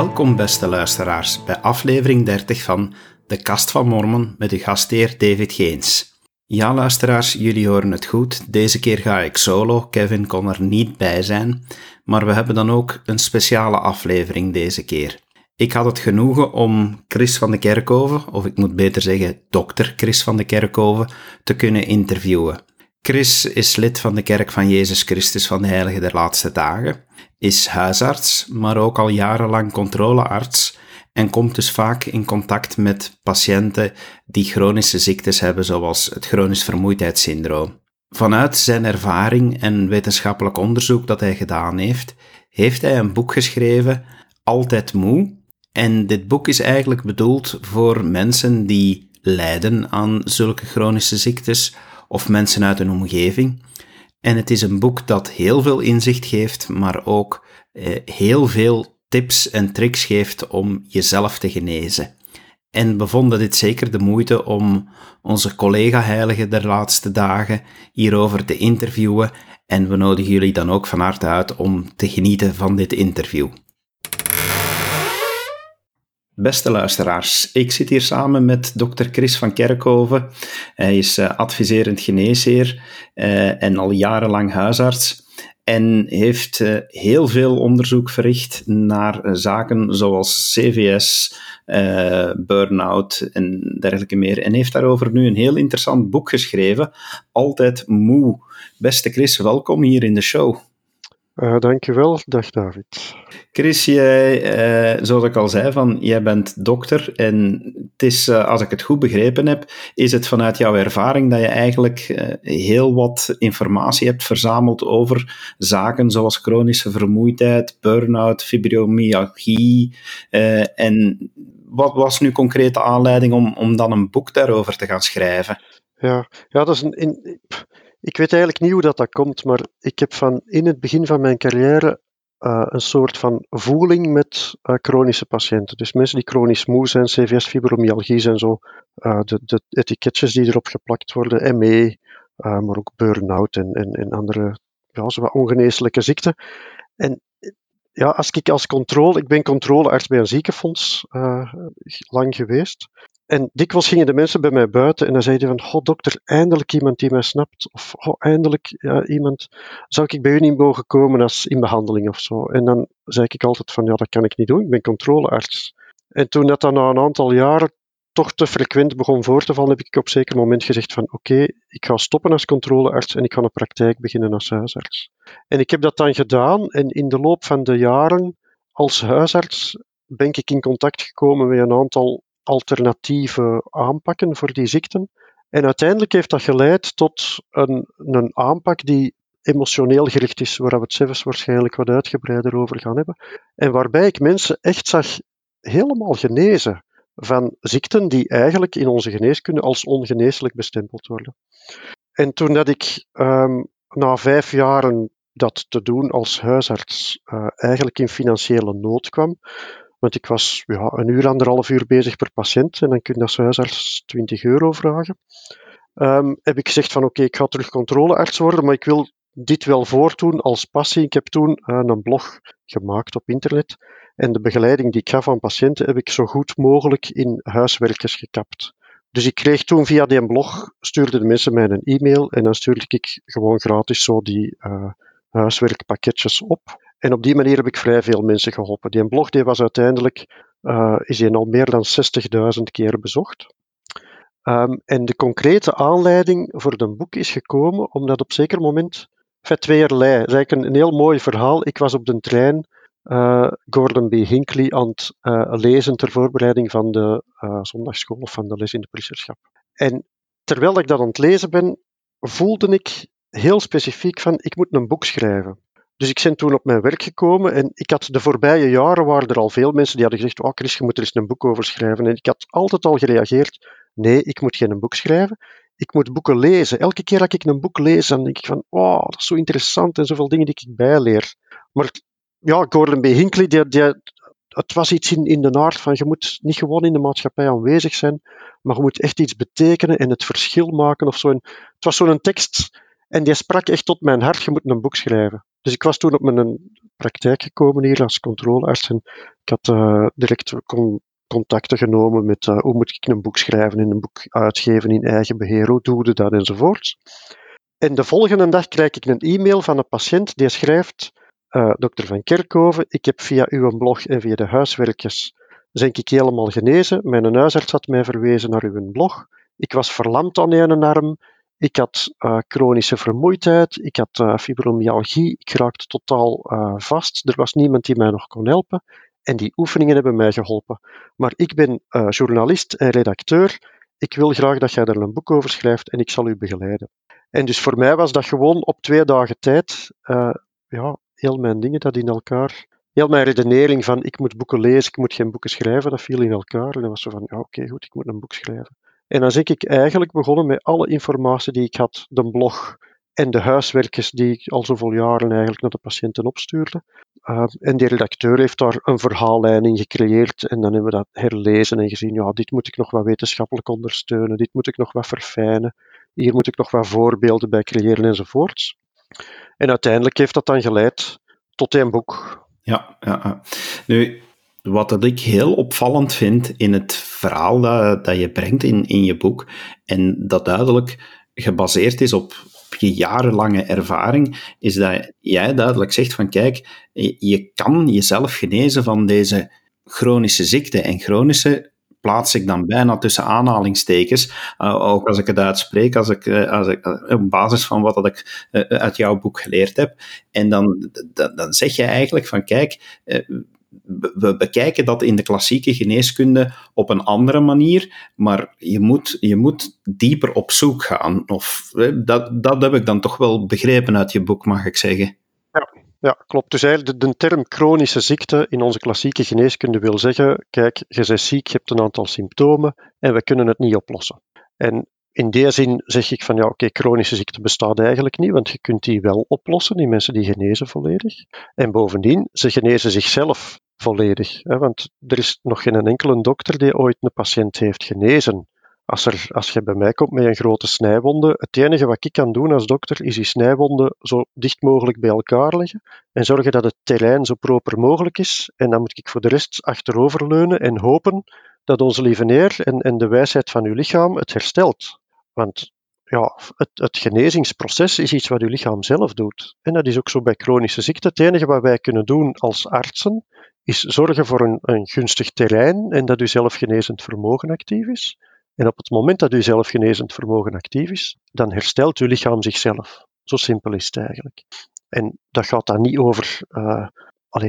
Welkom beste luisteraars bij aflevering 30 van De Kast van Mormon met uw gastheer David Geens. Ja luisteraars, jullie horen het goed. Deze keer ga ik solo, Kevin kon er niet bij zijn, maar we hebben dan ook een speciale aflevering deze keer. Ik had het genoegen om Chris van de Kerkhoven, of ik moet beter zeggen dokter Chris van de Kerkhoven, te kunnen interviewen. Chris is lid van de Kerk van Jezus Christus van de Heilige der Laatste Dagen, is huisarts, maar ook al jarenlang controlearts en komt dus vaak in contact met patiënten die chronische ziektes hebben, zoals het chronisch vermoeidheidssyndroom. Vanuit zijn ervaring en wetenschappelijk onderzoek dat hij gedaan heeft, heeft hij een boek geschreven, Altijd Moe. En dit boek is eigenlijk bedoeld voor mensen die lijden aan zulke chronische ziektes of mensen uit een omgeving. En het is een boek dat heel veel inzicht geeft, maar ook eh, heel veel tips en tricks geeft om jezelf te genezen. En bevonden dit zeker de moeite om onze collega-heilige der laatste dagen hierover te interviewen. En we nodigen jullie dan ook van harte uit om te genieten van dit interview. Beste luisteraars, ik zit hier samen met dokter Chris van Kerkhoven. Hij is uh, adviserend geneesheer uh, en al jarenlang huisarts. En heeft uh, heel veel onderzoek verricht naar zaken zoals CVS, burn-out en dergelijke meer. En heeft daarover nu een heel interessant boek geschreven, Altijd Moe. Beste Chris, welkom hier in de show. Uh, dankjewel, dag David. Chris, jij, uh, zoals ik al zei, van, jij bent dokter en het is, uh, als ik het goed begrepen heb, is het vanuit jouw ervaring dat je eigenlijk heel wat informatie hebt verzameld over zaken zoals chronische vermoeidheid, burn-out, fibromyalgie. en wat was nu concreet de aanleiding om, om dan een boek daarover te gaan schrijven? Ja, ja dat is een... In, ik weet eigenlijk niet hoe dat, dat komt, maar ik heb van in het begin van mijn carrière uh, een soort van voeling met uh, chronische patiënten. Dus mensen die chronisch moe zijn, CVS, fibromyalgie zijn zo uh, de, de, etiketjes die erop geplakt worden, ME, maar ook burn-out en, en, en andere ja, wat ongeneeslijke ziekten. En ja, als ik als controle, ik ben controlearts bij een ziekenfonds lang geweest. En dikwijls gingen de mensen bij mij buiten en dan zeiden van, oh dokter, eindelijk iemand die mij snapt. Of oh, eindelijk iemand, zou ik bij u niet mogen komen als in behandeling of zo. En dan zei ik altijd van, ja, dat kan ik niet doen, ik ben controlearts. En toen dat dan na een aantal jaren toch te frequent begon voor te vallen, heb ik op een zeker moment gezegd van, oké, ik ga stoppen als controlearts en ik ga een praktijk beginnen als huisarts. En ik heb dat dan gedaan en in de loop van de jaren als huisarts ben ik in contact gekomen met een aantal alternatieve aanpakken voor die ziekten. En uiteindelijk heeft dat geleid tot een, een aanpak die emotioneel gericht is, waar we het zelfs waarschijnlijk wat uitgebreider over gaan hebben. En waarbij ik mensen echt zag helemaal genezen van ziekten die eigenlijk in onze geneeskunde als ongeneeslijk bestempeld worden. En toen dat ik um, na vijf jaren dat te doen als huisarts uh, eigenlijk in financiële nood kwam, want ik was ja, een uur, anderhalf uur bezig per patiënt en dan kun je als huisarts 20 euro vragen. Um, heb ik gezegd van oké, ik ga terug controlearts worden, maar ik wil dit wel voortdoen als passie. Ik heb toen uh, een blog gemaakt op internet en de begeleiding die ik gaf aan patiënten heb ik zo goed mogelijk in huiswerkers gekapt. Dus ik kreeg toen via die blog, stuurden de mensen mij een e-mail en dan stuurde ik gewoon gratis zo die uh, huiswerkpakketjes op. En op die manier heb ik vrij veel mensen geholpen. Die blog die was uiteindelijk uh, is die al meer dan 60.000 keer bezocht. Um, en de concrete aanleiding voor het boek is gekomen omdat op zeker moment, vet tweeërlei, eigenlijk een, heel mooi verhaal. Ik was op de trein uh, Gordon B. Hinckley aan het uh, lezen ter voorbereiding van de zondagschool of van de les in de politieschap. En terwijl ik dat aan het lezen ben, voelde ik heel specifiek van, ik moet een boek schrijven. Dus ik ben toen op mijn werk gekomen en ik had de voorbije jaren waren er al veel mensen die hadden gezegd, oh Chris, je moet er eens een boek over schrijven. En ik had altijd al gereageerd, nee, ik moet geen boek schrijven, ik moet boeken lezen. Elke keer dat ik een boek lees, dan denk ik van, oh, dat is zo interessant en zoveel dingen die ik bijleer. Maar ja, Gordon B. Hinckley, die, die, het was iets in, in de aard van, je moet niet gewoon in de maatschappij aanwezig zijn, maar je moet echt iets betekenen en het verschil maken of zo. Het was zo'n tekst en die sprak echt tot mijn hart, je moet een boek schrijven. Dus ik was toen op mijn praktijk gekomen hier als controlearts en ik had direct contacten genomen met hoe moet ik een boek schrijven en een boek uitgeven in eigen beheer, hoe doe je dat enzovoort. En de volgende dag krijg ik een e-mail van een patiënt die schrijft: Dokter Van Kerkhoven, ik heb via uw blog en via de huiswerkjes ben ik helemaal genezen. Mijn huisarts had mij verwezen naar uw blog. Ik was verlamd aan een arm. Ik had uh, chronische vermoeidheid. Ik had uh, fibromyalgie. Ik raakte totaal vast. Er was niemand die mij nog kon helpen. En die oefeningen hebben mij geholpen. Maar ik ben journalist en redacteur. Ik wil graag dat jij er een boek over schrijft en ik zal u begeleiden. En dus voor mij was dat gewoon op twee dagen tijd, ja, heel mijn dingen dat in elkaar, heel mijn redenering van ik moet boeken lezen, ik moet geen boeken schrijven, dat viel in elkaar. En dan was zo van, ja oké, goed, ik moet een boek schrijven. En dan ben ik eigenlijk begonnen met alle informatie die ik had, de blog en de huiswerkjes die ik al zoveel jaren eigenlijk naar de patiënten opstuurde. Uh, en die redacteur heeft daar een verhaallijn in gecreëerd en dan hebben we dat herlezen en gezien, ja, dit moet ik nog wat wetenschappelijk ondersteunen, dit moet ik nog wat verfijnen. Hier moet ik nog wat voorbeelden bij creëren enzovoorts. En uiteindelijk heeft dat dan geleid tot een boek. Ja, ja. nu, wat dat ik heel opvallend vind in het verhaal dat, je brengt in, in je boek, en dat duidelijk gebaseerd is op, je jarenlange ervaring, is dat jij duidelijk zegt van kijk, je kan jezelf genezen van deze chronische ziekte. En chronische plaats ik dan bijna tussen aanhalingstekens, uh, ook als ik het uitspreek, als ik, uh, als ik, uh, op basis van wat dat ik uit jouw boek geleerd heb. En dan, dan zeg je eigenlijk van, kijk, we bekijken dat in de klassieke geneeskunde op een andere manier, maar je moet, je moet dieper op zoek gaan. Of, dat, dat heb ik dan toch wel begrepen uit je boek, mag ik zeggen. Ja, klopt. Dus eigenlijk de, de, term chronische ziekte in onze klassieke geneeskunde wil zeggen, kijk, je bent ziek, je hebt een aantal symptomen en we kunnen het niet oplossen. En in die zin zeg ik van ja, oké, chronische ziekte bestaat eigenlijk niet, want je kunt die wel oplossen, die mensen die genezen volledig. En bovendien, ze genezen zichzelf volledig. Hè, want er is nog geen enkele dokter die ooit een patiënt heeft genezen als, er, als je bij mij komt met een grote snijwonde, het enige wat ik kan doen als dokter is die snijwonden zo dicht mogelijk bij elkaar leggen en zorgen dat het terrein zo proper mogelijk is. En dan moet ik voor de rest achteroverleunen en hopen dat onze lieve neer en, en de wijsheid van uw lichaam het herstelt. Want ja, het, het, genezingsproces is iets wat uw lichaam zelf doet. En dat is ook zo bij chronische ziekte. Het enige wat wij kunnen doen als artsen is zorgen voor een, een gunstig terrein en dat uw zelfgenezend vermogen actief is. En op het moment dat uw zelfgenezend vermogen actief is, dan herstelt uw lichaam zichzelf. Zo simpel is het eigenlijk. En dat gaat dan niet over uh,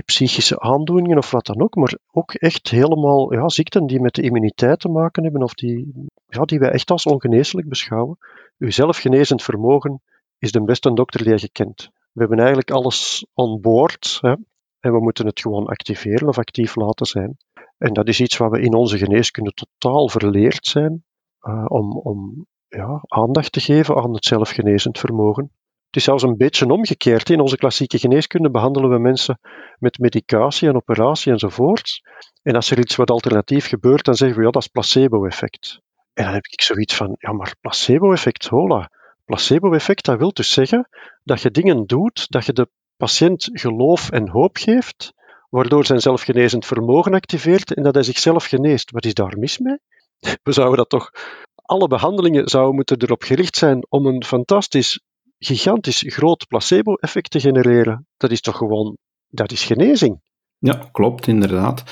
psychische aandoeningen of wat dan ook, maar ook echt helemaal ja, ziekten die met de immuniteit te maken hebben of die, ja, die wij echt als ongeneeslijk beschouwen. Uw zelfgenezend vermogen is de beste dokter die je kent. We hebben eigenlijk alles on board hè, en we moeten het gewoon activeren of actief laten zijn. En dat is iets wat we in onze geneeskunde totaal verleerd zijn, uh, om, om ja, aandacht te geven aan het zelfgenezend vermogen. Het is zelfs een beetje omgekeerd. In onze klassieke geneeskunde behandelen we mensen met medicatie en operatie enzovoort. En als er iets wat alternatief gebeurt, dan zeggen we ja, dat is placebo-effect. En dan heb ik zoiets van, ja, maar placebo-effect, hola. Placebo-effect, dat wil dus zeggen dat je dingen doet, dat je de patiënt geloof en hoop geeft, waardoor zijn zelfgenezend vermogen activeert en dat hij zichzelf geneest. Wat is daar mis mee? We zouden dat toch. Alle behandelingen zouden moeten erop gericht zijn om een fantastisch, gigantisch groot placebo-effect te genereren. Dat is toch gewoon. Dat is genezing. Ja, klopt, inderdaad.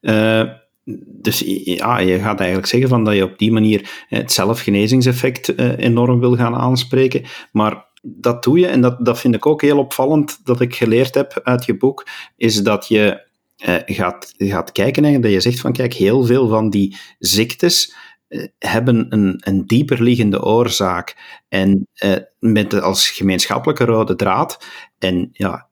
Uh, dus ja, je gaat eigenlijk zeggen van dat je op die manier het zelfgenezingseffect uh, enorm wil gaan aanspreken. Maar dat doe je, en dat, dat vind ik ook heel opvallend dat ik geleerd heb uit je boek, is dat je eh, gaat, gaat kijken en dat je zegt van kijk, heel veel van die ziektes eh, hebben een, een dieper liggende oorzaak. En eh, met als gemeenschappelijke rode draad, en ja,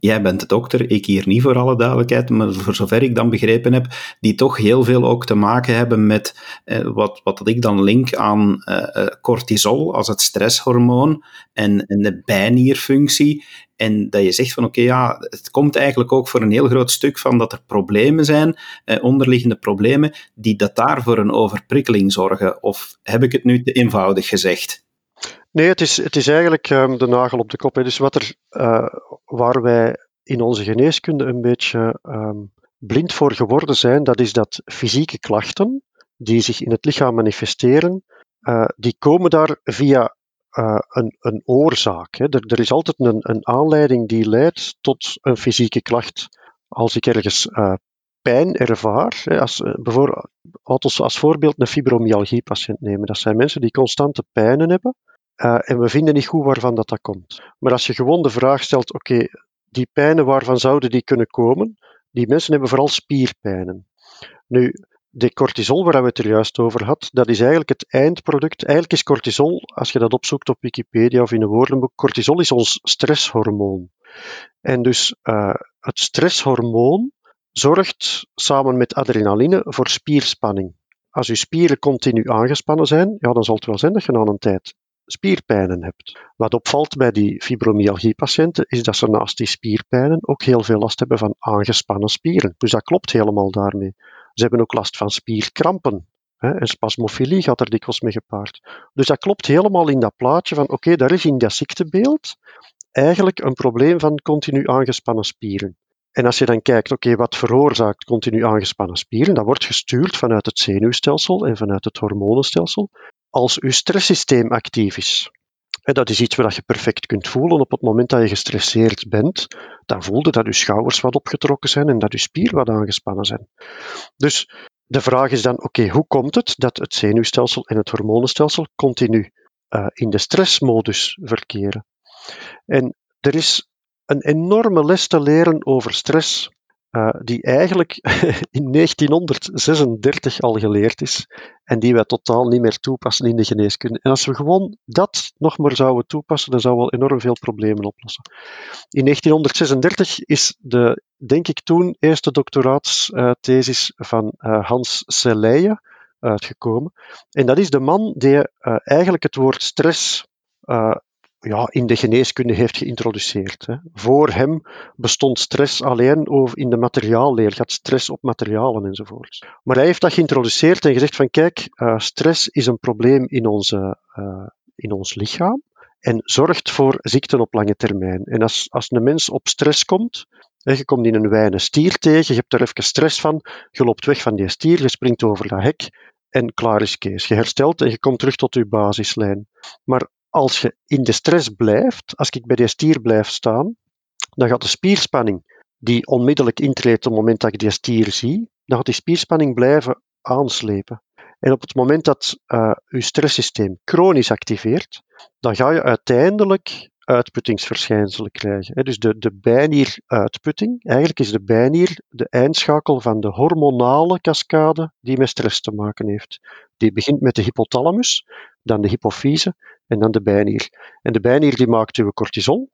jij bent de dokter, ik hier niet voor alle duidelijkheid, maar voor zover ik dan begrepen heb, die toch heel veel ook te maken hebben met eh, wat, wat ik dan link aan eh, eh, cortisol als het stresshormoon en, de bijnierfunctie. En dat je zegt van oké, ja, het komt eigenlijk ook voor een heel groot stuk van dat er problemen zijn, eh, onderliggende problemen, die dat daar voor een overprikkeling zorgen. Of heb ik het nu te eenvoudig gezegd? Nee, het is, het is eigenlijk um, de nagel op de kop. Hè. Dus wat er, uh, waar wij in onze geneeskunde een beetje um, blind voor geworden zijn, dat is dat fysieke klachten die zich in het lichaam manifesteren, uh, die komen daar via uh, een, een, oorzaak. Hè. Er, is altijd een, een, aanleiding die leidt tot een fysieke klacht. Als ik ergens pijn ervaar, hè, als, bijvoorbeeld, als voorbeeld een fibromyalgie-patiënt nemen. Dat zijn mensen die constante pijnen hebben. En we vinden niet goed waarvan dat, dat komt. Maar als je gewoon de vraag stelt, oké, die pijnen, waarvan zouden die kunnen komen? Die mensen hebben vooral spierpijnen. Nu, de cortisol waar we het er juist over had, dat is eigenlijk het eindproduct. Eigenlijk is cortisol, als je dat opzoekt op Wikipedia of in een woordenboek, cortisol is ons stresshormoon. En dus uh, het stresshormoon zorgt samen met adrenaline voor spierspanning. Als je spieren continu aangespannen zijn, ja, dan zal het wel zijn dat je na een tijd spierpijnen hebt. Wat opvalt bij die fibromyalgie-patiënten is dat ze naast die spierpijnen ook heel veel last hebben van aangespannen spieren. Dus dat klopt helemaal daarmee. Ze hebben ook last van spierkrampen. Hè, en spasmofilie gaat er dikwijls mee gepaard. Dus dat klopt helemaal in dat plaatje van oké, daar is in dat ziektebeeld eigenlijk een probleem van continu aangespannen spieren. En als je dan kijkt, oké, wat veroorzaakt continu aangespannen spieren, dat wordt gestuurd vanuit het zenuwstelsel en vanuit het hormonenstelsel als je stresssysteem actief is. En dat is iets wat je perfect kunt voelen op het moment dat je gestresseerd bent. Dan voelde dat je schouders wat opgetrokken zijn en dat je spieren wat aangespannen zijn. Dus de vraag is dan, oké, hoe komt het dat het zenuwstelsel en het hormonenstelsel continu uh, in de stressmodus verkeren? En er is een enorme les te leren over stress uh, die eigenlijk in 1936 al geleerd is en die wij totaal niet meer toepassen in de geneeskunde. En als we gewoon dat nog maar zouden toepassen, dan zou wel enorm veel problemen oplossen. In 1936 is de, denk ik toen, eerste doctoraatsthesis van uh, Hans Selye uitgekomen. En dat is de man die uh, eigenlijk het woord stress ja, in de geneeskunde heeft geïntroduceerd. Hè. Voor hem bestond stress alleen over in de materiaalleer, gaat stress op materialen enzovoort. Maar hij heeft dat geïntroduceerd en gezegd van kijk, uh, stress is een probleem in, onze, uh, in ons lichaam en zorgt voor ziekten op lange termijn. En als, als een mens op stress komt, je komt in een wijne stier tegen, je hebt er even stress van, je loopt weg van die stier, je springt over dat hek en klaar is Kees. Je herstelt en je komt terug tot je basislijn. Maar als je in de stress blijft, als ik bij die stier blijf staan, dan gaat de spierspanning die onmiddellijk intreedt op het moment dat ik die stier zie, dan gaat die spierspanning blijven aanslepen. En op het moment dat je stresssysteem chronisch activeert, dan ga je uiteindelijk uitputtingsverschijnselen krijgen. Dus de, de bijnieruitputting, eigenlijk is de bijnier de eindschakel van de hormonale cascade die met stress te maken heeft. Die begint met de hypothalamus, dan de hypofyse en dan de bijnier. En de bijnier die maakt uw cortisol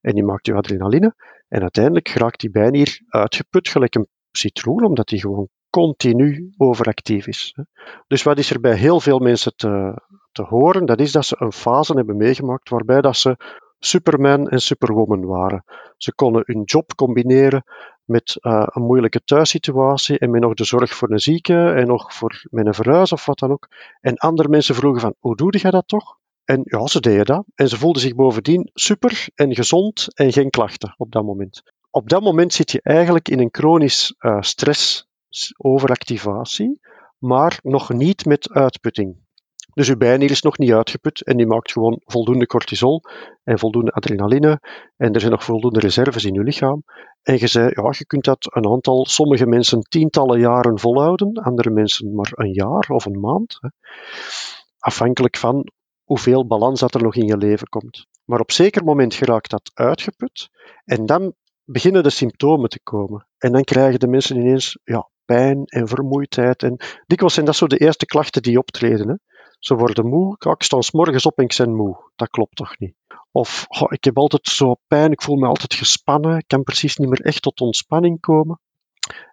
en die maakt uw adrenaline en uiteindelijk raakt die bijnier uitgeput gelijk een citroen, omdat die gewoon continu overactief is. Dus wat is er bij heel veel mensen te, te horen? Dat is dat ze een fase hebben meegemaakt waarbij dat ze Superman en Superwoman waren. Ze konden hun job combineren met uh, een moeilijke thuissituatie en met nog de zorg voor een zieke en nog voor met een verhuis of wat dan ook. En andere mensen vroegen van, hoe doe je dat toch? En ja, ze deden dat. En ze voelden zich bovendien super en gezond en geen klachten op dat moment. Op dat moment zit je eigenlijk in een chronisch uh, stress overactivatie, maar nog niet met uitputting. Dus uw bijnier is nog niet uitgeput en die maakt gewoon voldoende cortisol en voldoende adrenaline en er zijn nog voldoende reserves in uw lichaam. En je zei, ja, je kunt dat een aantal, sommige mensen tientallen jaren volhouden, andere mensen maar een jaar of een maand. Hè. Afhankelijk van hoeveel balans dat er nog in je leven komt. Maar op zeker moment geraakt dat uitgeput en dan beginnen de symptomen te komen. En dan krijgen de mensen ineens ja, pijn en vermoeidheid. En dikwijls zijn dat zo de eerste klachten die optreden. Hè. Ze worden moe. ik sta morgens op en ik ben moe. Dat klopt toch niet? Of ik heb altijd zo pijn, ik voel me altijd gespannen, ik kan precies niet meer echt tot ontspanning komen.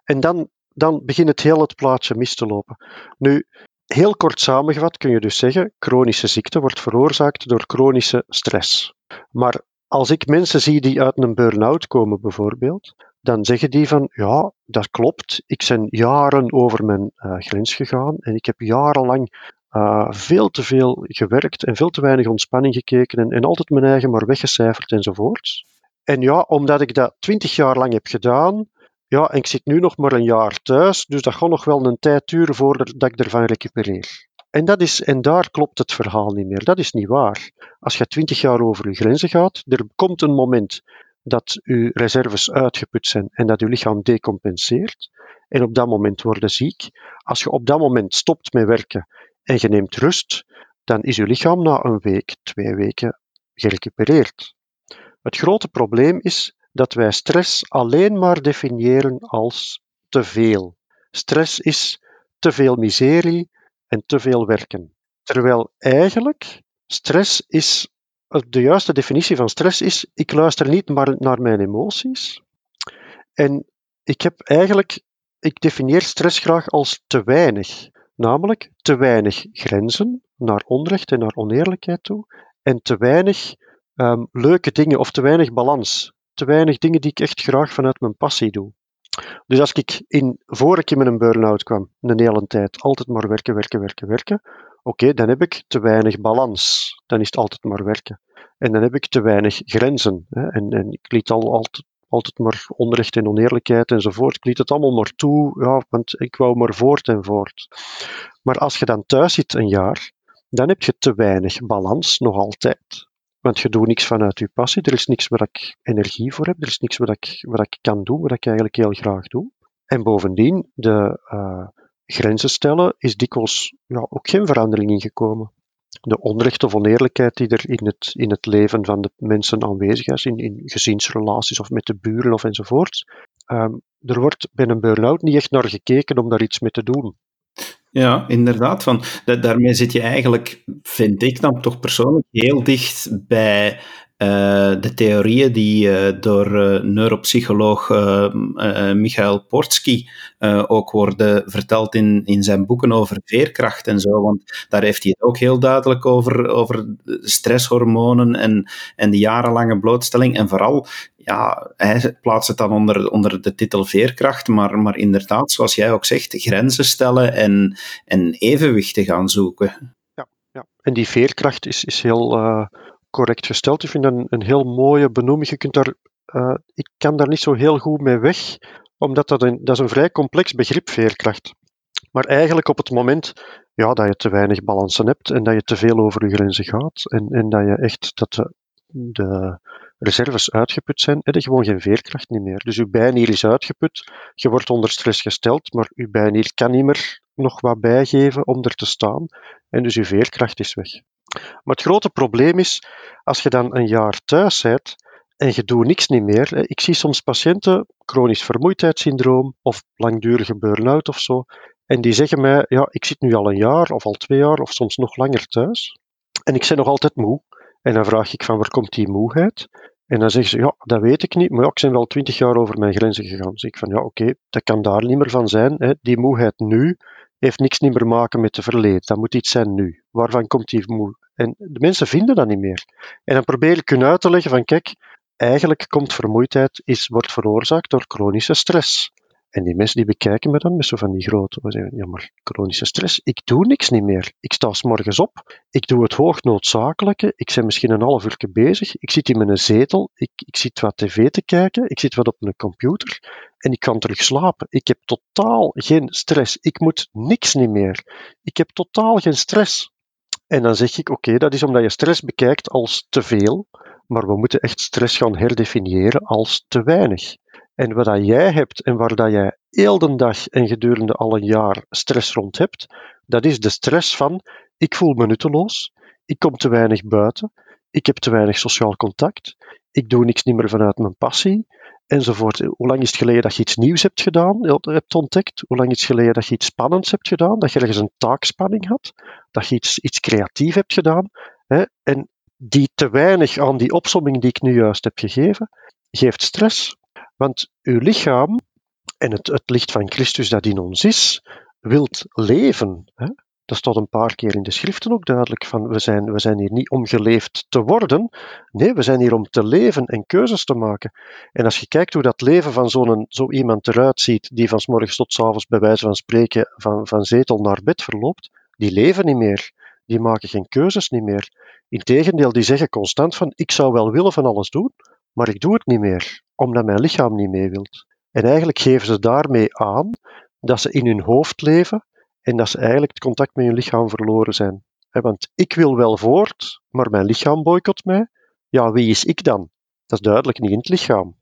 En dan, dan begint het heel het plaatje mis te lopen. Nu, heel kort samengevat kun je dus zeggen, chronische ziekte wordt veroorzaakt door chronische stress. Maar als ik mensen zie die uit een burn-out komen bijvoorbeeld, dan zeggen die van, ja, dat klopt, ik ben jaren over mijn uh, grens gegaan en ik heb jarenlang uh, veel te veel gewerkt en veel te weinig ontspanning gekeken en, en altijd mijn eigen maar weggecijferd enzovoort. En ja, omdat ik dat twintig jaar lang heb gedaan, ja, en ik zit nu nog maar een jaar thuis, dus dat gaat nog wel een tijd duren voordat ik ervan recupereer. En, dat is, en daar klopt het verhaal niet meer. Dat is niet waar. Als je twintig jaar over je grenzen gaat, er komt een moment dat je reserves uitgeput zijn en dat je lichaam decompenseert. En op dat moment worden ziek. Als je op dat moment stopt met werken en je neemt rust, dan is je lichaam na een week, twee weken gerecupereerd. Het grote probleem is dat wij stress alleen maar definiëren als te veel. Stress is te veel miserie en te veel werken. Terwijl eigenlijk stress is, de juiste definitie van stress is, ik luister niet maar naar mijn emoties. En ik heb eigenlijk, ik definieer stress graag als te weinig. Namelijk te weinig grenzen naar onrecht en naar oneerlijkheid toe. En te weinig um, leuke dingen of te weinig balans. Te weinig dingen die ik echt graag vanuit mijn passie doe. Dus als ik in, voor ik in een burn-out kwam, een hele tijd, altijd maar werken, werken, werken, werken, oké, dan heb ik te weinig balans. Dan is het altijd maar werken. En dan heb ik te weinig grenzen. Hè? En, en ik liet al altijd, altijd maar onrecht en oneerlijkheid enzovoort. Ik liet het allemaal maar toe, ja, want ik wou maar voort en voort. Maar als je dan thuis zit een jaar, dan heb je te weinig balans nog altijd. Want je doet niks vanuit je passie. Er is niks waar ik energie voor heb. Er is niks wat ik, wat ik kan doen, wat ik eigenlijk heel graag doe. En bovendien, de uh, grenzen stellen is dikwijls ja, ook geen verandering ingekomen. De onrecht of oneerlijkheid die er in het, in het leven van de mensen aanwezig is, in, in gezinsrelaties of met de buren of enzovoort. Um, er wordt bij een burn-out niet echt naar gekeken om daar iets mee te doen. Ja, inderdaad. Van, daarmee zit je eigenlijk, vind ik dan toch persoonlijk, heel dicht bij de theorieën die uh, door uh, neuropsycholoog Michael Portsky ook worden verteld in, in zijn boeken over veerkracht en zo. Want daar heeft hij het ook heel duidelijk over, over stresshormonen en, en de jarenlange blootstelling. En vooral ja, hij plaatst het dan onder, onder de titel veerkracht, maar, maar inderdaad, zoals jij ook zegt, grenzen stellen en, en evenwichten gaan zoeken. Ja, ja. en die veerkracht is, is heel correct gesteld. Ik vind dat een, een heel mooie benoeming. Je kunt daar, uh, ik kan daar niet zo heel goed mee weg, omdat dat een, dat is een vrij complex begrip, veerkracht. Maar eigenlijk op het moment ja, dat je te weinig balansen hebt en dat je te veel over je grenzen gaat en, en dat je echt dat de, reserves uitgeput zijn, heb je gewoon geen veerkracht niet meer. Dus uw bijnier is uitgeput, je wordt onder stress gesteld, maar uw bijnier kan niet meer nog wat bijgeven om er te staan en dus uw veerkracht is weg. Maar het grote probleem is, als je dan een jaar thuis bent en je doet niks niet meer. Ik zie soms patiënten, chronisch vermoeidheidssyndroom of langdurige burn-out of zo, en die zeggen mij, ja, ik zit nu al een jaar of al twee jaar of soms nog langer thuis en ik ben nog altijd moe. En dan vraag ik van waar komt die moeheid? En dan zeggen ze, ja, dat weet ik niet, maar ik ben wel twintig jaar over mijn grenzen gegaan. Dus ik van, ja, oké, dat kan daar niet meer van zijn. Hè. Die moeheid nu heeft niks niet meer maken met de verleden. Dat moet iets zijn nu. Waarvan komt die moe? En de mensen vinden dat niet meer. En dan probeer ik hun uit te leggen van, kijk, eigenlijk komt vermoeidheid, is, wordt veroorzaakt door chronische stress. En die mensen die bekijken me dan met zo van die grote, zeggen, ja maar chronische stress, ik doe niks niet meer. Ik sta s morgens op, ik doe het hoognoodzakelijke, ik ben misschien een half uur bezig, ik zit in mijn zetel, ik, ik zit wat tv te kijken, ik zit wat op mijn computer en ik kan terug slapen. Ik heb totaal geen stress, ik moet niks niet meer. Ik heb totaal geen stress. En dan zeg ik, oké, dat is omdat je stress bekijkt als te veel, maar we moeten echt stress gaan herdefiniëren als te weinig. En wat dat jij hebt en waar dat jij heel dag en gedurende al een jaar stress rond hebt, dat is de stress van ik voel me nutteloos, ik kom te weinig buiten, ik heb te weinig sociaal contact, ik doe niks niet meer vanuit mijn passie, enzovoort. Hoe lang is het geleden dat je iets nieuws hebt gedaan, hebt ontdekt? Hoe lang is het geleden dat je iets spannends hebt gedaan, dat je ergens een taakspanning had, dat je iets, iets creatief hebt gedaan? Hè? En die te weinig aan die opsomming die ik nu juist heb gegeven, geeft stress. Want uw lichaam en het, het licht van Christus dat in ons is, wilt leven. Hè? Dat staat een paar keer in de schriften ook duidelijk van we zijn, we zijn hier niet om geleefd te worden. Nee, we zijn hier om te leven en keuzes te maken. En als je kijkt hoe dat leven van zo'n, zo iemand eruit ziet, die van s morgens tot s avonds bij wijze van spreken van, van zetel naar bed verloopt, die leven niet meer. Die maken geen keuzes niet meer. Integendeel, die zeggen constant van ik zou wel willen van alles doen, maar ik doe het niet meer omdat mijn lichaam niet mee wilt. En eigenlijk geven ze daarmee aan dat ze in hun hoofd leven en dat ze eigenlijk het contact met hun lichaam verloren zijn. Want ik wil wel voort, maar mijn lichaam boycott mij. Ja, wie is ik dan? Dat is duidelijk niet in het lichaam.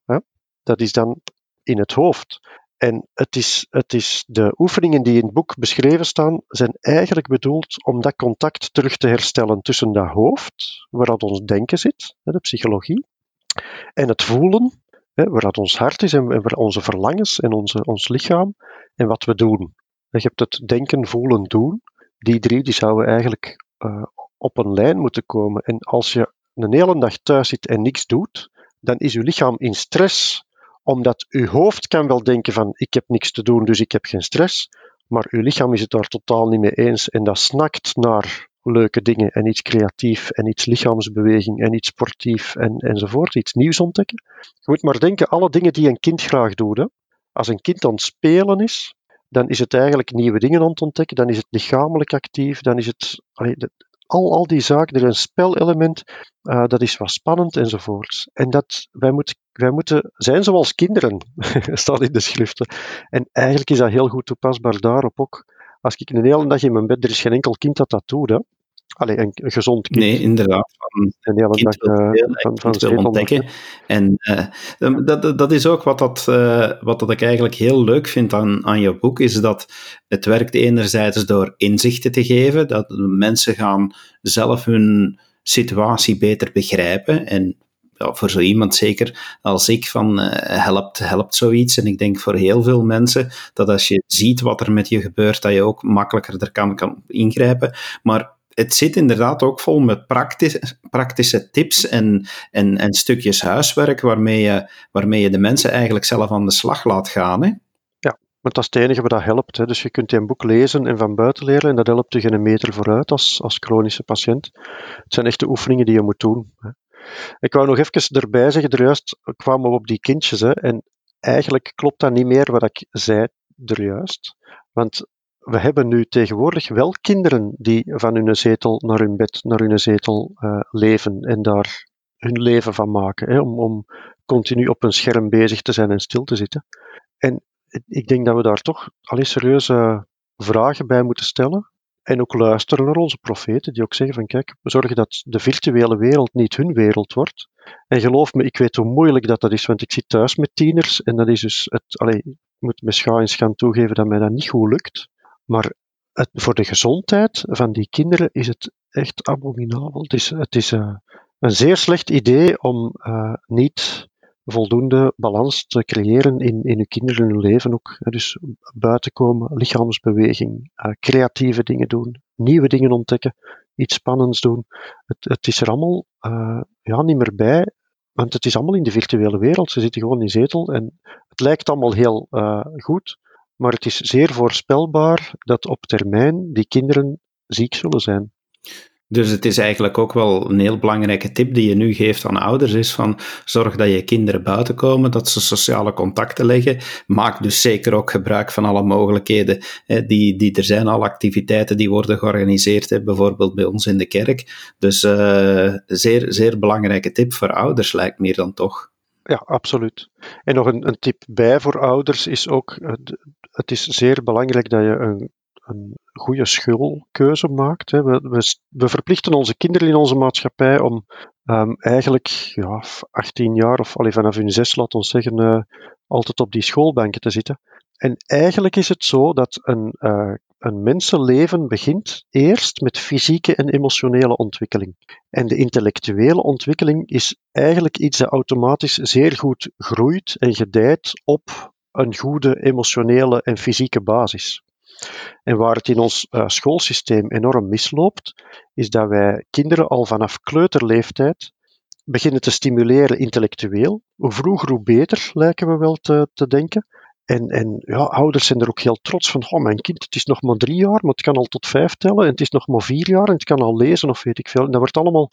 Dat is dan in het hoofd. En het is, het is de oefeningen die in het boek beschreven staan, zijn eigenlijk bedoeld om dat contact terug te herstellen tussen dat hoofd, waar dat ons denken zit, de psychologie, en het voelen, waar dat ons hart is en onze verlangens en onze, ons lichaam en wat we doen. Je hebt het denken, voelen, doen. Die drie die zouden eigenlijk uh, op een lijn moeten komen. En als je een hele dag thuis zit en niks doet, dan is je lichaam in stress omdat uw hoofd kan wel denken van ik heb niks te doen, dus ik heb geen stress, maar uw lichaam is het daar totaal niet mee eens en dat snakt naar leuke dingen en iets creatief en iets lichaamsbeweging en iets sportief en, enzovoort, iets nieuws ontdekken. Je moet maar denken, alle dingen die een kind graag doet. Als een kind aan het spelen is, dan is het eigenlijk nieuwe dingen aan het ontdekken, dan is het lichamelijk actief, dan is het al, al die zaken, er is een spelelement, uh, dat is wat spannend enzovoort. En dat, wij, moet, wij moeten zijn zoals kinderen, staat in de schriften. En eigenlijk is dat heel goed toepasbaar daarop ook. Als ik een hele dag in mijn bed, er is geen enkel kind dat dat doet, hè. Allee, een, een gezond kind. Nee, inderdaad. Van, hele kind dag uh, van, van, van ontdekken. En uh, dat, dat is ook wat, dat, uh, wat dat ik eigenlijk heel leuk vind aan, aan je boek, is dat het werkt enerzijds door inzichten te geven, dat mensen gaan zelf hun situatie beter begrijpen en ja, voor zo iemand zeker als ik van uh, helpt, helpt zoiets. En ik denk voor heel veel mensen dat als je ziet wat er met je gebeurt, dat je ook makkelijker er kan, kan ingrijpen. Maar het zit inderdaad ook vol met praktisch, praktische tips en, en, en stukjes huiswerk waarmee je, waarmee je de mensen eigenlijk zelf aan de slag laat gaan. Hè? Ja, maar dat is het enige wat dat helpt. Hè. Dus je kunt een boek lezen en van buiten leren en dat helpt je geen meter vooruit als, als chronische patiënt. Het zijn echte oefeningen die je moet doen. Hè. Ik wou nog even erbij zeggen, er juist kwamen we op die kindjes. Hè, en eigenlijk klopt dat niet meer wat ik zei er juist. Want we hebben nu tegenwoordig wel kinderen die van hun zetel naar hun bed, naar hun zetel uh, leven en daar hun leven van maken. Hè, om, om continu op een scherm bezig te zijn en stil te zitten. En ik denk dat we daar toch al serieuze vragen bij moeten stellen. En ook luisteren naar onze profeten, die ook zeggen van kijk, we zorgen dat de virtuele wereld niet hun wereld wordt. En geloof me, ik weet hoe moeilijk dat, dat is, want ik zit thuis met tieners en dat is dus het, allee, ik moet met scha gaan toegeven dat mij dat niet goed lukt. Maar voor de gezondheid van die kinderen is het echt abominabel. Het is, het is uh, een zeer slecht idee om uh, niet voldoende balans te creëren in, in uw kinderen hun leven ook. Dus buiten komen, lichaamsbeweging, uh, creatieve dingen doen, nieuwe dingen ontdekken, iets spannends doen. Het, het is er allemaal ja, niet meer bij, want het is allemaal in de virtuele wereld. Ze zitten gewoon in zetel en het lijkt allemaal heel goed, maar het is zeer voorspelbaar dat op termijn die kinderen ziek zullen zijn. Dus het is eigenlijk ook wel een heel belangrijke tip die je nu geeft aan ouders, is van zorg dat je kinderen buiten komen, dat ze sociale contacten leggen. Maak dus zeker ook gebruik van alle mogelijkheden hè, die, die er zijn, alle activiteiten die worden georganiseerd, hè, bijvoorbeeld bij ons in de kerk. Dus uh, zeer, zeer belangrijke tip voor ouders lijkt meer dan toch. Ja, absoluut. En nog een, een tip bij voor ouders is ook, het is zeer belangrijk dat je een, een goede schoolkeuze maakt. Hè. We, we, we, verplichten onze kinderen in onze maatschappij om um, eigenlijk ja, 18 jaar of allee, vanaf hun zes, laat ons zeggen, uh, altijd op die schoolbanken te zitten. En eigenlijk is het zo dat een, uh, een mensenleven begint eerst met fysieke en emotionele ontwikkeling. En de intellectuele ontwikkeling is eigenlijk iets dat automatisch zeer goed groeit en gedijt op een goede emotionele en fysieke basis. En waar het in ons uh, schoolsysteem enorm misloopt, is dat wij kinderen al vanaf kleuterleeftijd beginnen te stimuleren intellectueel. Hoe vroeger, hoe beter, lijken we wel te, te denken. En, en ja, ouders zijn er ook heel trots van. Oh, mijn kind, het is nog maar drie jaar, maar het kan al tot vijf tellen. En het is nog maar vier jaar en het kan al lezen of weet ik veel. En dat wordt allemaal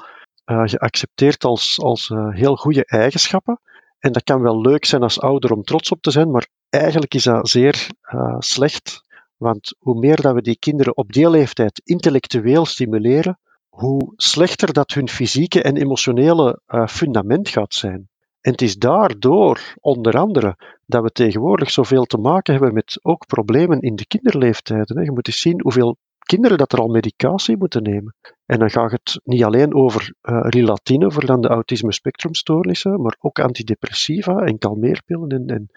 uh, geaccepteerd als, als uh, heel goede eigenschappen. En dat kan wel leuk zijn als ouder om trots op te zijn, maar eigenlijk is dat zeer uh, slecht. Want hoe meer dat we die kinderen op die leeftijd intellectueel stimuleren, hoe slechter dat hun fysieke en emotionele fundament gaat zijn. En het is daardoor, onder andere, dat we tegenwoordig zoveel te maken hebben met ook problemen in de kinderleeftijden. Je moet eens zien hoeveel kinderen dat er al medicatie moeten nemen. En dan gaat het niet alleen over uh, rilatine voor dan de autisme spectrumstoornissen, maar ook antidepressiva en kalmeerpillen en, en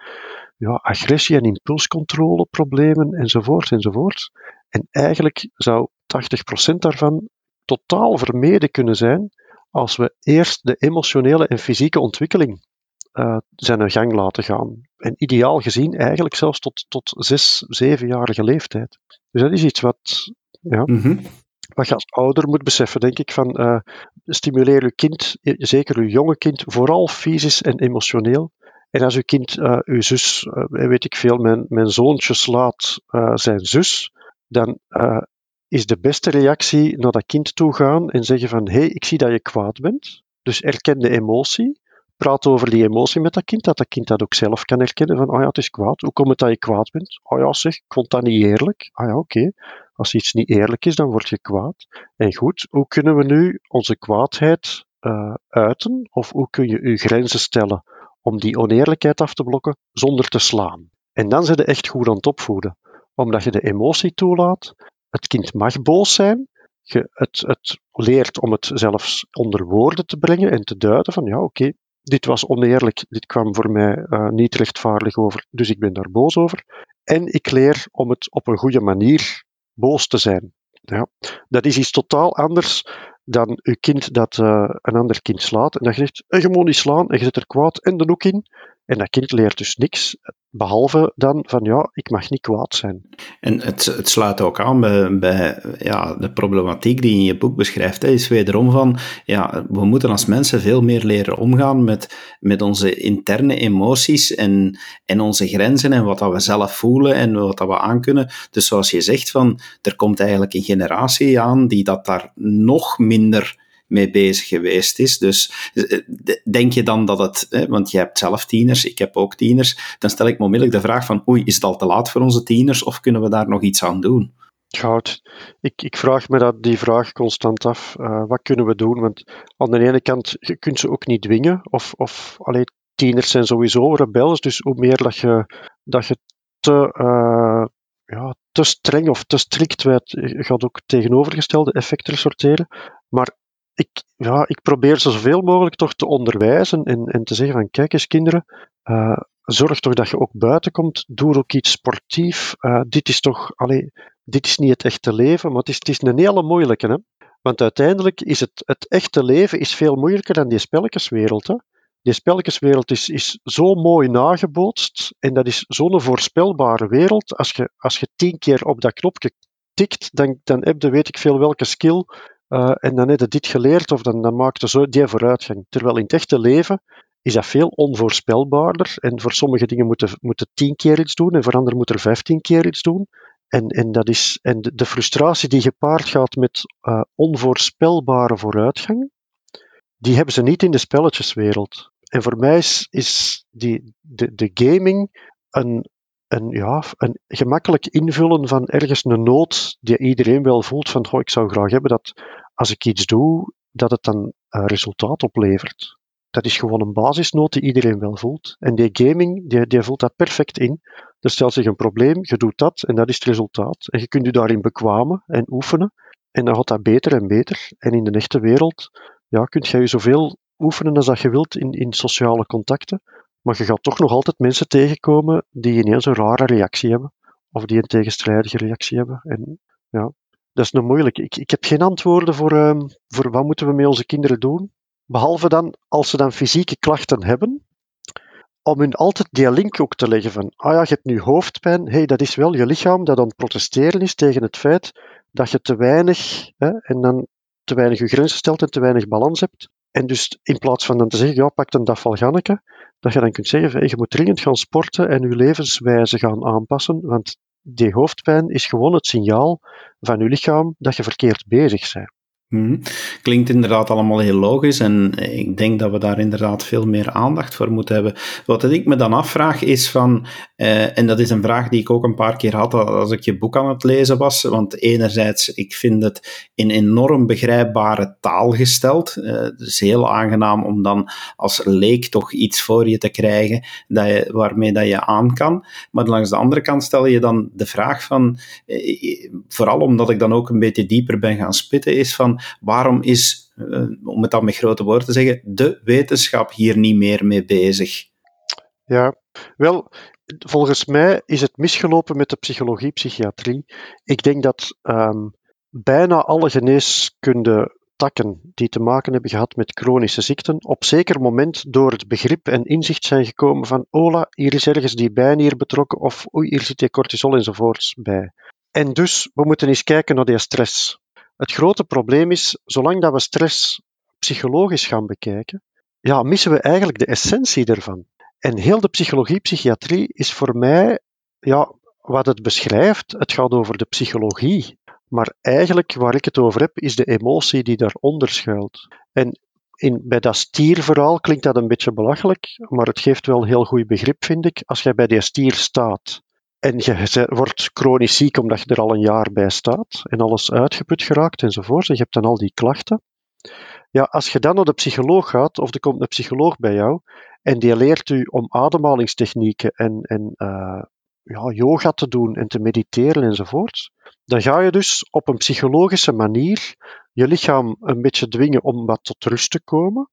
ja, agressie- en impulscontroleproblemen enzovoort enzovoort. En eigenlijk zou 80% daarvan totaal vermeden kunnen zijn als we eerst de emotionele en fysieke ontwikkeling uh, zijn gang laten gaan. En ideaal gezien eigenlijk zelfs tot, tot zes, zevenjarige leeftijd. Dus dat is iets wat, ja, mm wat je als ouder moet beseffen, denk ik, van uh, stimuleer je kind, zeker je jonge kind, vooral fysisch en emotioneel. En als uw kind, uh, uw zus, weet ik veel, mijn, mijn zoontje slaat zijn zus, dan is de beste reactie naar dat kind toe gaan en zeggen van hé, hey, ik zie dat je kwaad bent. Dus erken de emotie. Praat over die emotie met dat kind, dat dat kind dat ook zelf kan herkennen van, oh ja, het is kwaad. Hoe komt het dat je kwaad bent? Oh ja, zeg, ik vond dat niet eerlijk. Ah ja, oké. Als iets niet eerlijk is, dan word je kwaad. En goed, hoe kunnen we nu onze kwaadheid uh, uiten? Of hoe kun je je grenzen stellen om die oneerlijkheid af te blokken zonder te slaan? En dan zit je echt goed aan het opvoeden. Omdat je de emotie toelaat, het kind mag boos zijn. Je, het, het leert om het zelfs onder woorden te brengen en te duiden van ja, oké, dit was oneerlijk, dit kwam voor mij uh, niet rechtvaardig over, dus ik ben daar boos over. En ik leer om het op een goede manier boos te zijn. Ja, dat is iets totaal anders dan uw kind dat uh, een ander kind slaat. En dan zegt, je moet niet slaan en je zet er kwaad en de hoek in. En dat kind leert dus niks, behalve dan van ja, ik mag niet kwaad zijn. En het, het sluit ook aan bij, ja, de problematiek die je in je boek beschrijft. Hè, is wederom van, ja, we moeten als mensen veel meer leren omgaan met, met onze interne emoties en, en onze grenzen en wat dat we zelf voelen en wat dat we aankunnen. Dus zoals je zegt, van, er komt eigenlijk een generatie aan die dat daar nog minder mee bezig geweest is. Dus eh, denk je dan dat het, want je hebt zelf tieners, ik heb ook tieners, dan stel ik me onmiddellijk de vraag van, oei, is het al te laat voor onze tieners of kunnen we daar nog iets aan doen? Goud. Ik, ik vraag me dat, die vraag constant af. Uh, wat kunnen we doen? Want aan de ene kant, je kunt ze ook niet dwingen. Of, of allee, tieners zijn sowieso rebels. Dus hoe meer dat je, dat je te, uh, ja, te streng of te strikt je gaat ook tegenovergestelde effecten sorteren. Maar ik, ja, ik probeer zoveel mogelijk toch te onderwijzen en, en te zeggen van kijk eens kinderen, uh, zorg toch dat je ook buiten komt, doe ook iets sportief. Uh, dit is toch, allee, dit is niet het echte leven, maar het is, het is een hele moeilijke. Hè? Want uiteindelijk is het, het echte leven is veel moeilijker dan die spelletjeswereld. Die spelletjeswereld is, is zo mooi nagebootst en dat is zo'n voorspelbare wereld. Als je, als je tien keer op dat knopje tikt, dan, dan heb je weet ik veel welke skill uh, en dan heb je dit geleerd of dan, dan maakt je zo die vooruitgang. Terwijl in het echte leven is dat veel onvoorspelbaarder. En voor sommige dingen moeten moeten tien keer iets doen en voor anderen moet er vijftien keer iets doen. En, en, dat is, en de, frustratie die gepaard gaat met uh, onvoorspelbare vooruitgang, die hebben ze niet in de spelletjeswereld. En voor mij is, is die, de, de gaming een, een, ja, een gemakkelijk invullen van ergens een nood die iedereen wel voelt van ik zou graag hebben dat als ik iets doe, dat het dan uh, resultaat oplevert. Dat is gewoon een basisnood die iedereen wel voelt. En die gaming, die, die voelt dat perfect in. Er stelt zich een probleem, je doet dat en dat is het resultaat. En je kunt je daarin bekwamen en oefenen. En dan gaat dat beter en beter. En in de echte wereld ja, kunt je je zoveel oefenen als dat je wilt in, in sociale contacten. Maar je gaat toch nog altijd mensen tegenkomen die ineens een rare reactie hebben. Of die een tegenstrijdige reactie hebben. En ja, dat is nog moeilijk. Ik, ik heb geen antwoorden voor, um, voor wat moeten we met onze kinderen doen. Behalve dan, als ze dan fysieke klachten hebben, om hun altijd die link ook te leggen van, ah ja, je hebt nu hoofdpijn, hey, dat is wel je lichaam dat aan het protesteren is tegen het feit dat je te weinig, hè, en dan te weinig je grenzen stelt en te weinig balans hebt. En dus in plaats van dan te zeggen, ja, pak een dafvalganneke, dat je dan kunt zeggen, je moet dringend gaan sporten en je levenswijze gaan aanpassen, want die hoofdpijn is gewoon het signaal van je lichaam dat je verkeerd bezig bent. Mhm. Klinkt inderdaad allemaal heel logisch en ik denk dat we daar inderdaad veel meer aandacht voor moeten hebben. Wat ik me dan afvraag is van, eh, en dat is een vraag die ik ook een paar keer had als ik je boek aan het lezen was, want enerzijds, ik vind het in enorm begrijpbare taal gesteld. Uh, het is heel aangenaam om dan als leek toch iets voor je te krijgen dat je, waarmee dat je aan kan. Maar langs de andere kant stel je dan de vraag van, eh, vooral omdat ik dan ook een beetje dieper ben gaan spitten, is van, waarom is, eh, om het dan met grote woorden te zeggen, de wetenschap hier niet meer mee bezig? Ja, wel, volgens mij is het misgelopen met de psychologie-psychiatrie. Ik denk dat um, bijna alle geneeskunde die te maken hebben gehad met chronische ziekten, op zeker moment door het begrip en inzicht zijn gekomen van ola, hier is ergens die bijnier betrokken of oei, hier zit die cortisol enzovoorts bij. En dus, we moeten eens kijken naar die stress. Het grote probleem is, zolang dat we stress psychologisch gaan bekijken, ja, missen we eigenlijk de essentie ervan. En heel de psychologie-psychiatrie is voor mij, ja, wat het beschrijft, het gaat over de psychologie. Maar eigenlijk waar ik het over heb, is de emotie die daaronder schuilt. En in, bij dat stierverhaal klinkt dat een beetje belachelijk, maar het geeft wel heel goed begrip, vind ik. Als jij bij die stier staat en je wordt chronisch ziek omdat je er al een jaar bij staat en alles uitgeput geraakt enzovoort, en je hebt dan al die klachten. Ja, als je dan naar de psycholoog gaat, of er komt een psycholoog bij jou, en die leert u om ademhalingstechnieken en, en uh, ja, yoga te doen en te mediteren enzovoort, dan ga je dus op een psychologische manier je lichaam een beetje dwingen om wat tot rust te komen.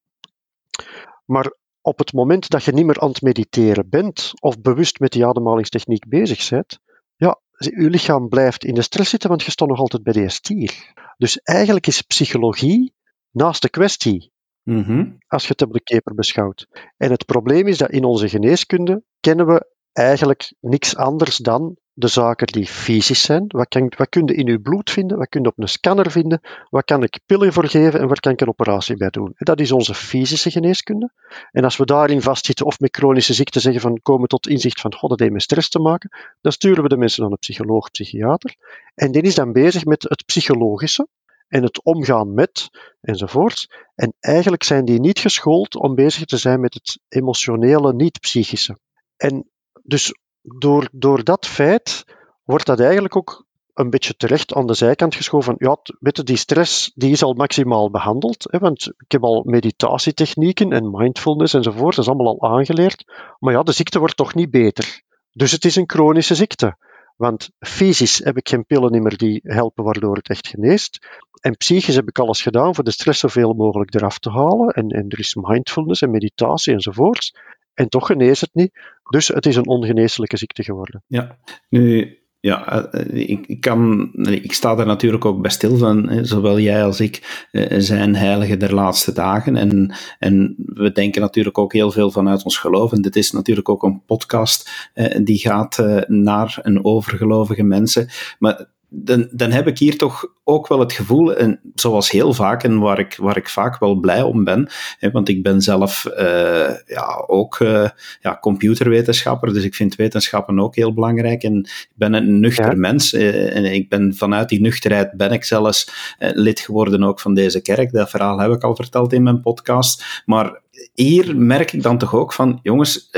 Maar op het moment dat je niet meer aan het mediteren bent of bewust met die ademhalingstechniek bezig bent, ja, je lichaam blijft in de stress zitten, want je staat nog altijd bij die stier. Dus eigenlijk is psychologie naast de kwestie, mm als je het op de keper beschouwt. En het probleem is dat in onze geneeskunde kennen we eigenlijk niks anders dan de zaken die fysisch zijn. Wat, kan, wat kun je in uw bloed vinden? Wat kun je op een scanner vinden? Wat kan ik pillen voor geven en waar kan ik een operatie bij doen? Dat is onze fysische geneeskunde. En als we daarin vastzitten of met chronische ziekten zeggen van komen tot inzicht van god, dat heeft met stress te maken, dan sturen we de mensen naar een psycholoog, psychiater. En die is dan bezig met het psychologische en het omgaan met enzovoorts. En eigenlijk zijn die niet geschoold om bezig te zijn met het emotionele, niet-psychische. En dus door, door dat feit wordt dat eigenlijk ook een beetje terecht aan de zijkant geschoven. Ja, weet die stress die is al maximaal behandeld. Hè, want ik heb al meditatietechnieken en mindfulness enzovoort, dat is allemaal al aangeleerd. Maar ja, de ziekte wordt toch niet beter. Dus het is een chronische ziekte. Want fysisch heb ik geen pillen meer die helpen waardoor het echt geneest. En psychisch heb ik alles gedaan voor de stress zoveel mogelijk eraf te halen. En, en er is mindfulness en meditatie enzovoorts. En toch geneest het niet. Dus het is een ongeneeslijke ziekte geworden. Ja, nu, ja, eh, ik, kan, ik sta er natuurlijk ook bij stil van, zowel jij als ik eh, zijn heiligen der laatste dagen. En, en we denken natuurlijk ook heel veel vanuit ons geloof. En dit is natuurlijk ook een podcast eh, die gaat naar een overgelovige mensen. Maar dan, dan heb ik hier toch ook wel het gevoel, en zoals heel vaak, en waar ik, waar ik vaak wel blij om ben, hè, want ik ben zelf uh, ja, ook uh, ja, computerwetenschapper, dus ik vind wetenschappen ook heel belangrijk. En ik ben een nuchter mens, uh, en ik ben vanuit die nuchterheid ben ik zelfs lid geworden ook van deze kerk. Dat verhaal heb ik al verteld in mijn podcast. Maar hier merk ik dan toch ook van, jongens,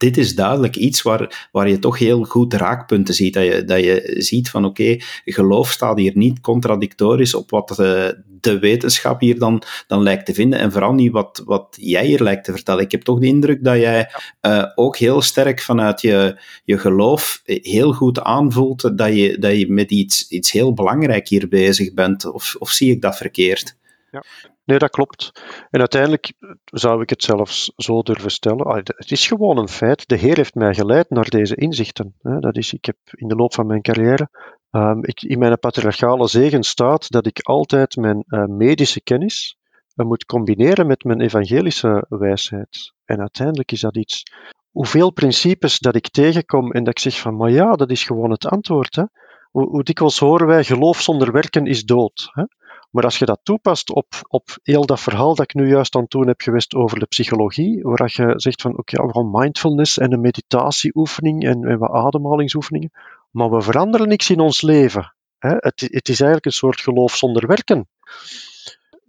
dit is duidelijk iets waar, waar je toch heel goed raakpunten ziet. Dat je, dat je ziet van oké, geloof staat hier niet contradictorisch op wat de, de wetenschap hier dan, dan lijkt te vinden. En vooral niet wat, wat jij hier lijkt te vertellen. Ik heb toch de indruk dat jij uh, ook heel sterk vanuit je, je geloof heel goed aanvoelt dat je, dat je met iets, iets heel belangrijk hier bezig bent. Of, of zie ik dat verkeerd? Ja. Nee, dat klopt. En uiteindelijk zou ik het zelfs zo durven stellen. Het is gewoon een feit. De Heer heeft mij geleid naar deze inzichten. Dat is, ik heb in de loop van mijn carrière, um, ik, in mijn patriarchale zegen staat dat ik altijd mijn uh, medische kennis uh, moet combineren met mijn evangelische wijsheid. En uiteindelijk is dat iets. Hoeveel principes dat ik tegenkom en dat ik zeg van, maar ja, dat is gewoon het antwoord. Hè? Hoe, hoe dikwijls horen wij, geloof zonder werken is dood. Hè? Maar als je dat toepast op, op heel dat verhaal dat ik nu juist aan het doen heb geweest over de psychologie, waar je zegt van oké, we gaan mindfulness en een meditatieoefening en, en wat ademhalingsoefeningen, maar we veranderen niks in ons leven. Hè? Het, het is eigenlijk een soort geloof zonder werken.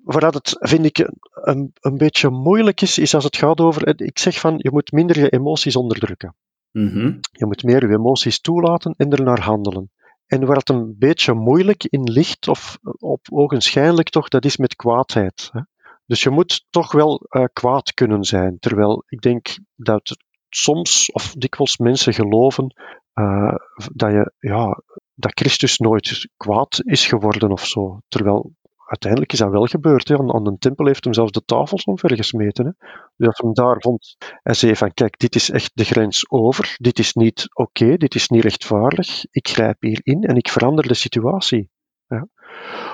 waar het, vind ik, een, een beetje moeilijk is, is als het gaat over. Ik zeg van je moet minder je emoties onderdrukken. Mhm. Je moet meer je emoties toelaten en ernaar handelen. En waar het een beetje moeilijk in ligt, of op ogenschijnlijk toch, dat is met kwaadheid. Hè. Dus je moet toch wel uh, kwaad kunnen zijn. Terwijl ik denk dat soms of dikwijls mensen geloven uh, dat, je, ja, dat Christus nooit kwaad is geworden of zo. Terwijl uiteindelijk is dat wel gebeurd. Hè. Aan, aan de tempel heeft hem zelfs de tafels omvergesmeten. Hè. Dus dat hem daar vond en zei van kijk, dit is echt de grens over. Dit is niet oké, dit is niet rechtvaardig. Ik grijp hierin en ik verander de situatie. Ja.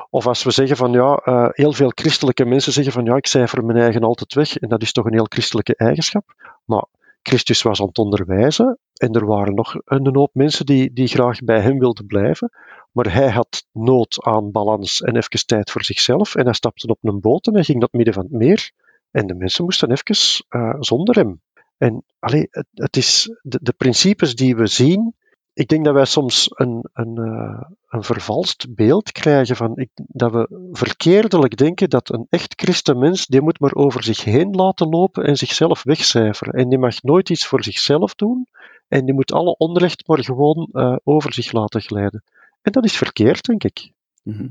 Of als we zeggen van ja, uh, heel veel christelijke mensen zeggen van ja, ik cijfer mijn eigen altijd weg. En dat is toch een heel christelijke eigenschap. Maar Christus was aan het onderwijzen en er waren nog een hoop mensen die, die graag bij hem wilden blijven. Maar hij had nood aan balans en even tijd voor zichzelf. En hij stapte op een boot en hij ging naar het midden van het meer. En de mensen moesten even uh, zonder hem. En allee, het, is de, de, principes die we zien. Ik denk dat wij soms een, een, uh, een vervalst beeld krijgen van ik, dat we verkeerdelijk denken dat een echt christenmens, die moet maar over zich heen laten lopen en zichzelf wegcijferen. En die mag nooit iets voor zichzelf doen. En die moet alle onrecht maar gewoon uh, over zich laten glijden. En dat is verkeerd, denk ik. Mhm.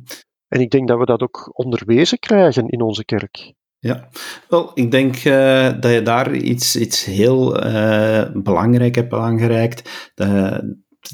En ik denk dat we dat ook onderwezen krijgen in onze kerk. Ja, wel, ik denk uh, dat je daar iets, iets heel uh, belangrijk hebt aangereikt. Uh,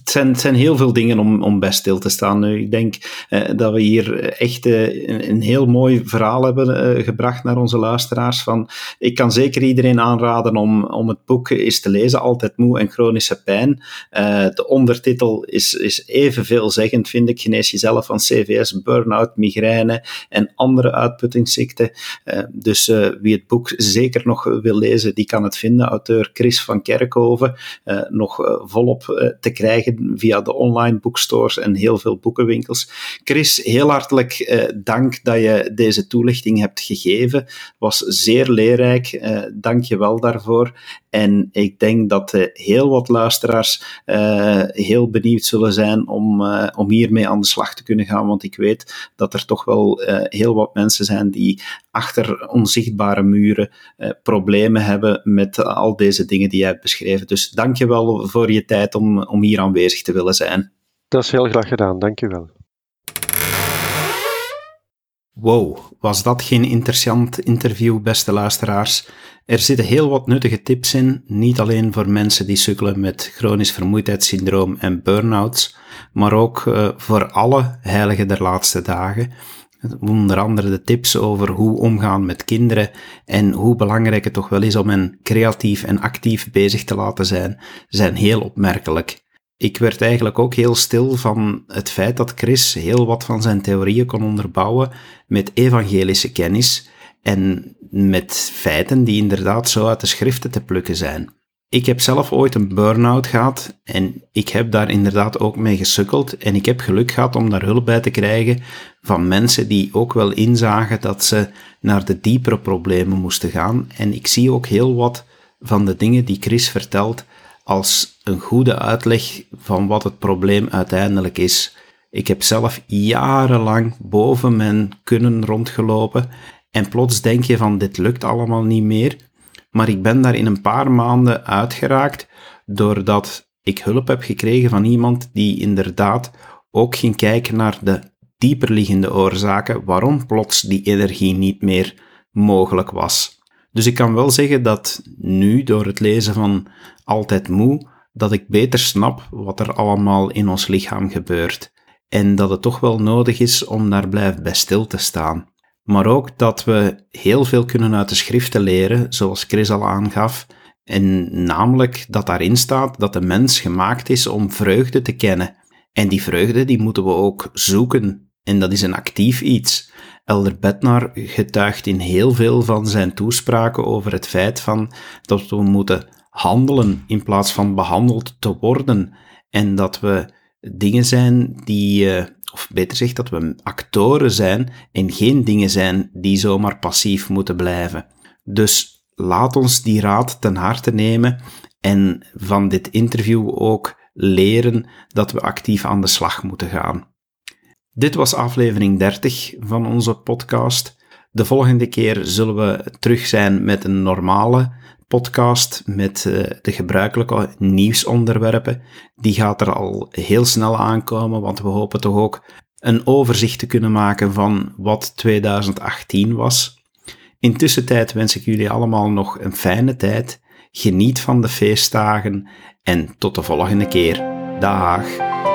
het zijn, heel veel dingen om, om bij stil te staan. Nu, ik denk eh, dat we hier echt eh, een, heel mooi verhaal hebben eh, gebracht naar onze luisteraars. Van, ik kan zeker iedereen aanraden om, om het boek eens te lezen, Altijd Moe en Chronische Pijn. Eh, de ondertitel is, is even veelzeggend, vind ik. Genees jezelf van CVS, burn-out, migraine en andere uitputtingsziekten. Eh, dus wie het boek zeker nog wil lezen, die kan het vinden. Auteur Chris van Kerkhoven, nog volop te krijgen via de online boekstores en heel veel boekenwinkels. Chris, heel hartelijk eh, dank dat je deze toelichting hebt gegeven. Was zeer leerrijk. Eh, dank je wel daarvoor. En ik denk dat heel wat luisteraars uh, heel benieuwd zullen zijn om, uh, om hiermee aan de slag te kunnen gaan. Want ik weet dat er toch wel heel wat mensen zijn die achter onzichtbare muren problemen hebben met al deze dingen die jij hebt beschreven. Dus dank je wel voor je tijd om, om hier aanwezig te willen zijn. Dat is heel graag gedaan, dank je wel. Wow, was dat geen interessant interview, beste luisteraars? Er zitten heel wat nuttige tips in, niet alleen voor mensen die sukkelen met chronisch vermoeidheidssyndroom en burn-outs, maar ook uh, voor alle heiligen der laatste dagen. Onder andere de tips over hoe omgaan met kinderen en hoe belangrijk het toch wel is om hen creatief en actief bezig te laten zijn, zijn heel opmerkelijk. Ik werd eigenlijk ook heel stil van het feit dat Chris heel wat van zijn theorieën kon onderbouwen met evangelische kennis en met feiten die inderdaad zo uit de schriften te plukken zijn. Ik heb zelf ooit een burn-out gehad en ik heb daar inderdaad ook mee gesukkeld en ik heb geluk gehad om daar hulp bij te krijgen van mensen die ook wel inzagen dat ze naar de diepere problemen moesten gaan en ik zie ook heel wat van de dingen die Chris vertelt als een goede uitleg van wat het probleem uiteindelijk is. Ik heb zelf jarenlang boven mijn kunnen rondgelopen en plots denk je van dit lukt allemaal niet meer. Maar ik ben daar in een paar maanden uitgeraakt doordat ik hulp heb gekregen van iemand die inderdaad ook ging kijken naar de dieperliggende oorzaken waarom plots die energie niet meer mogelijk was. Dus ik kan wel zeggen dat nu, door het lezen van Altijd Moe, dat ik beter snap wat er allemaal in ons lichaam gebeurt. En dat het toch wel nodig is om daar blijven bij stil te staan. Maar ook dat we heel veel kunnen uit de schriften leren, zoals Chris al aangaf. En namelijk dat daarin staat dat de mens gemaakt is om vreugde te kennen. En die vreugde die moeten we ook zoeken. En dat is een actief iets. Elder Bednar getuigt in heel veel van zijn toespraken over het feit van dat we moeten handelen in plaats van behandeld te worden. En dat we dingen zijn die, eh, of beter gezegd, dat we actoren zijn en geen dingen zijn die zomaar passief moeten blijven. Dus laat ons die raad ten harte nemen en van dit interview ook leren dat we actief aan de slag moeten gaan. Dit was aflevering 30 van onze podcast. De volgende keer zullen we terug zijn met een normale podcast met uh, de gebruikelijke nieuwsonderwerpen. Die gaat er al heel snel aankomen, want we hopen toch ook een overzicht te kunnen maken van wat 2018 was. Intussen tijd wens ik jullie allemaal nog een fijne tijd. Geniet van de feestdagen en tot de volgende keer. Dag!